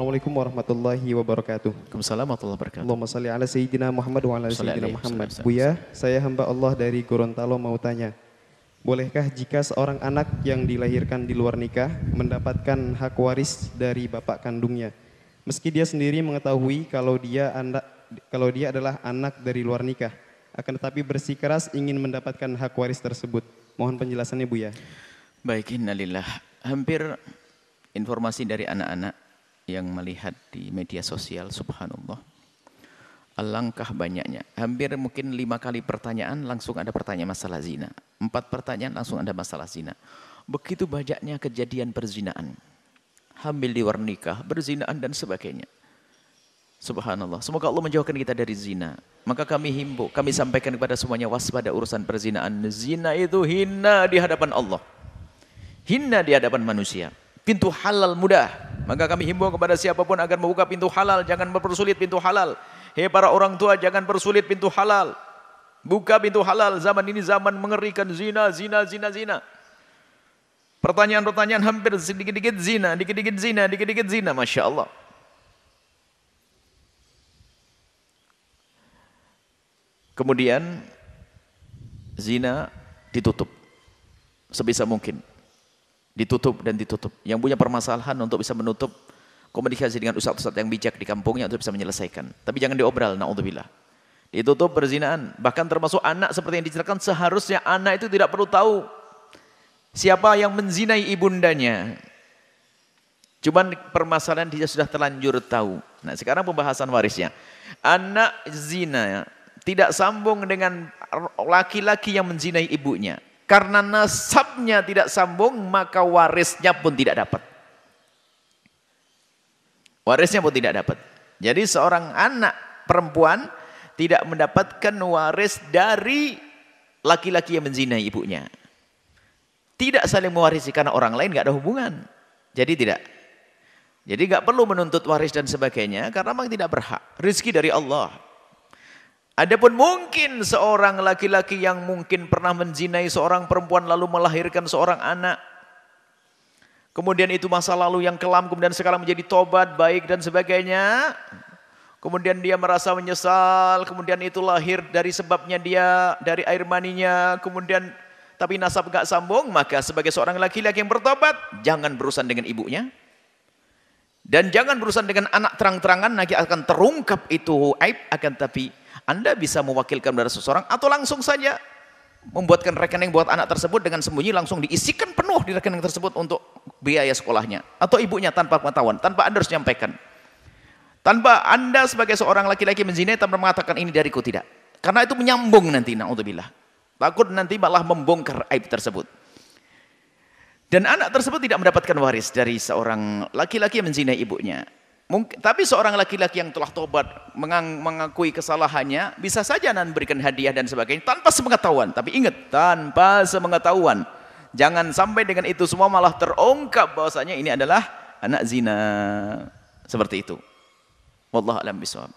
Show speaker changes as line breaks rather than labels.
Assalamualaikum warahmatullahi wabarakatuh.
Waalaikumsalam warahmatullahi wabarakatuh.
Allahumma salli ala Sayyidina Muhammad wa ala Sayyidina Muhammad. Buya, saya hamba Allah dari Gorontalo mau tanya. Bolehkah jika seorang anak yang dilahirkan di luar nikah mendapatkan hak waris dari bapak kandungnya? Meski dia sendiri mengetahui kalau dia anak kalau dia adalah anak dari luar nikah, akan tetapi bersikeras ingin mendapatkan hak waris tersebut. Mohon penjelasannya Buya.
Baik, innalillah. Hampir informasi dari anak-anak yang melihat di media sosial, subhanallah. Alangkah banyaknya. Hampir mungkin lima kali pertanyaan langsung ada pertanyaan masalah zina. Empat pertanyaan langsung ada masalah zina. Begitu banyaknya kejadian perzinaan. Hamil di luar nikah, berzinaan dan sebagainya. Subhanallah. Semoga Allah menjauhkan kita dari zina. Maka kami himbau, kami sampaikan kepada semuanya waspada urusan perzinaan. Zina itu hina di hadapan Allah. Hina di hadapan manusia. Pintu halal mudah. Maka kami himbau kepada siapa pun agar membuka pintu halal. Jangan mempersulit pintu halal. Hei para orang tua jangan persulit pintu halal. Buka pintu halal. Zaman ini zaman mengerikan zina, zina, zina, zina. Pertanyaan-pertanyaan hampir sedikit-dikit zina, dikit-dikit zina, dikit-dikit zina. Masya Allah. Kemudian zina ditutup sebisa mungkin. Ditutup dan ditutup. Yang punya permasalahan untuk bisa menutup komunikasi dengan ustaz-ustaz yang bijak di kampungnya untuk bisa menyelesaikan. Tapi jangan diobral, na'udzubillah. Ditutup perzinaan. Bahkan termasuk anak seperti yang diceritakan, seharusnya anak itu tidak perlu tahu siapa yang menzinai ibundanya. Cuman permasalahan dia sudah terlanjur tahu. Nah sekarang pembahasan warisnya. Anak zina tidak sambung dengan laki-laki yang menzinai ibunya. Karena nasabnya tidak sambung, maka warisnya pun tidak dapat. Warisnya pun tidak dapat. Jadi seorang anak perempuan tidak mendapatkan waris dari laki-laki yang menzinai ibunya. Tidak saling mewarisi karena orang lain nggak ada hubungan. Jadi tidak. Jadi nggak perlu menuntut waris dan sebagainya karena memang tidak berhak. Rizki dari Allah. Adapun mungkin seorang laki-laki yang mungkin pernah menzinai seorang perempuan lalu melahirkan seorang anak. Kemudian itu masa lalu yang kelam, kemudian sekarang menjadi tobat, baik dan sebagainya. Kemudian dia merasa menyesal, kemudian itu lahir dari sebabnya dia, dari air maninya, kemudian tapi nasab gak sambung, maka sebagai seorang laki-laki yang bertobat, jangan berurusan dengan ibunya. Dan jangan berurusan dengan anak terang-terangan, nanti akan terungkap itu aib, akan tapi anda bisa mewakilkan dari seseorang atau langsung saja membuatkan rekening buat anak tersebut dengan sembunyi langsung diisikan penuh di rekening tersebut untuk biaya sekolahnya atau ibunya tanpa pengetahuan, tanpa Anda harus menyampaikan. Tanpa Anda sebagai seorang laki-laki menzinai tanpa mengatakan ini dariku tidak. Karena itu menyambung nanti naudzubillah. Takut nanti malah membongkar aib tersebut. Dan anak tersebut tidak mendapatkan waris dari seorang laki-laki yang menzinai ibunya. Mungkin, tapi seorang laki-laki yang telah tobat mengakui kesalahannya bisa saja nanti berikan hadiah dan sebagainya tanpa sepengetahuan. Tapi ingat tanpa sepengetahuan. Jangan sampai dengan itu semua malah terungkap bahwasanya ini adalah anak zina. Seperti itu. Wallahu a'lam bishawab.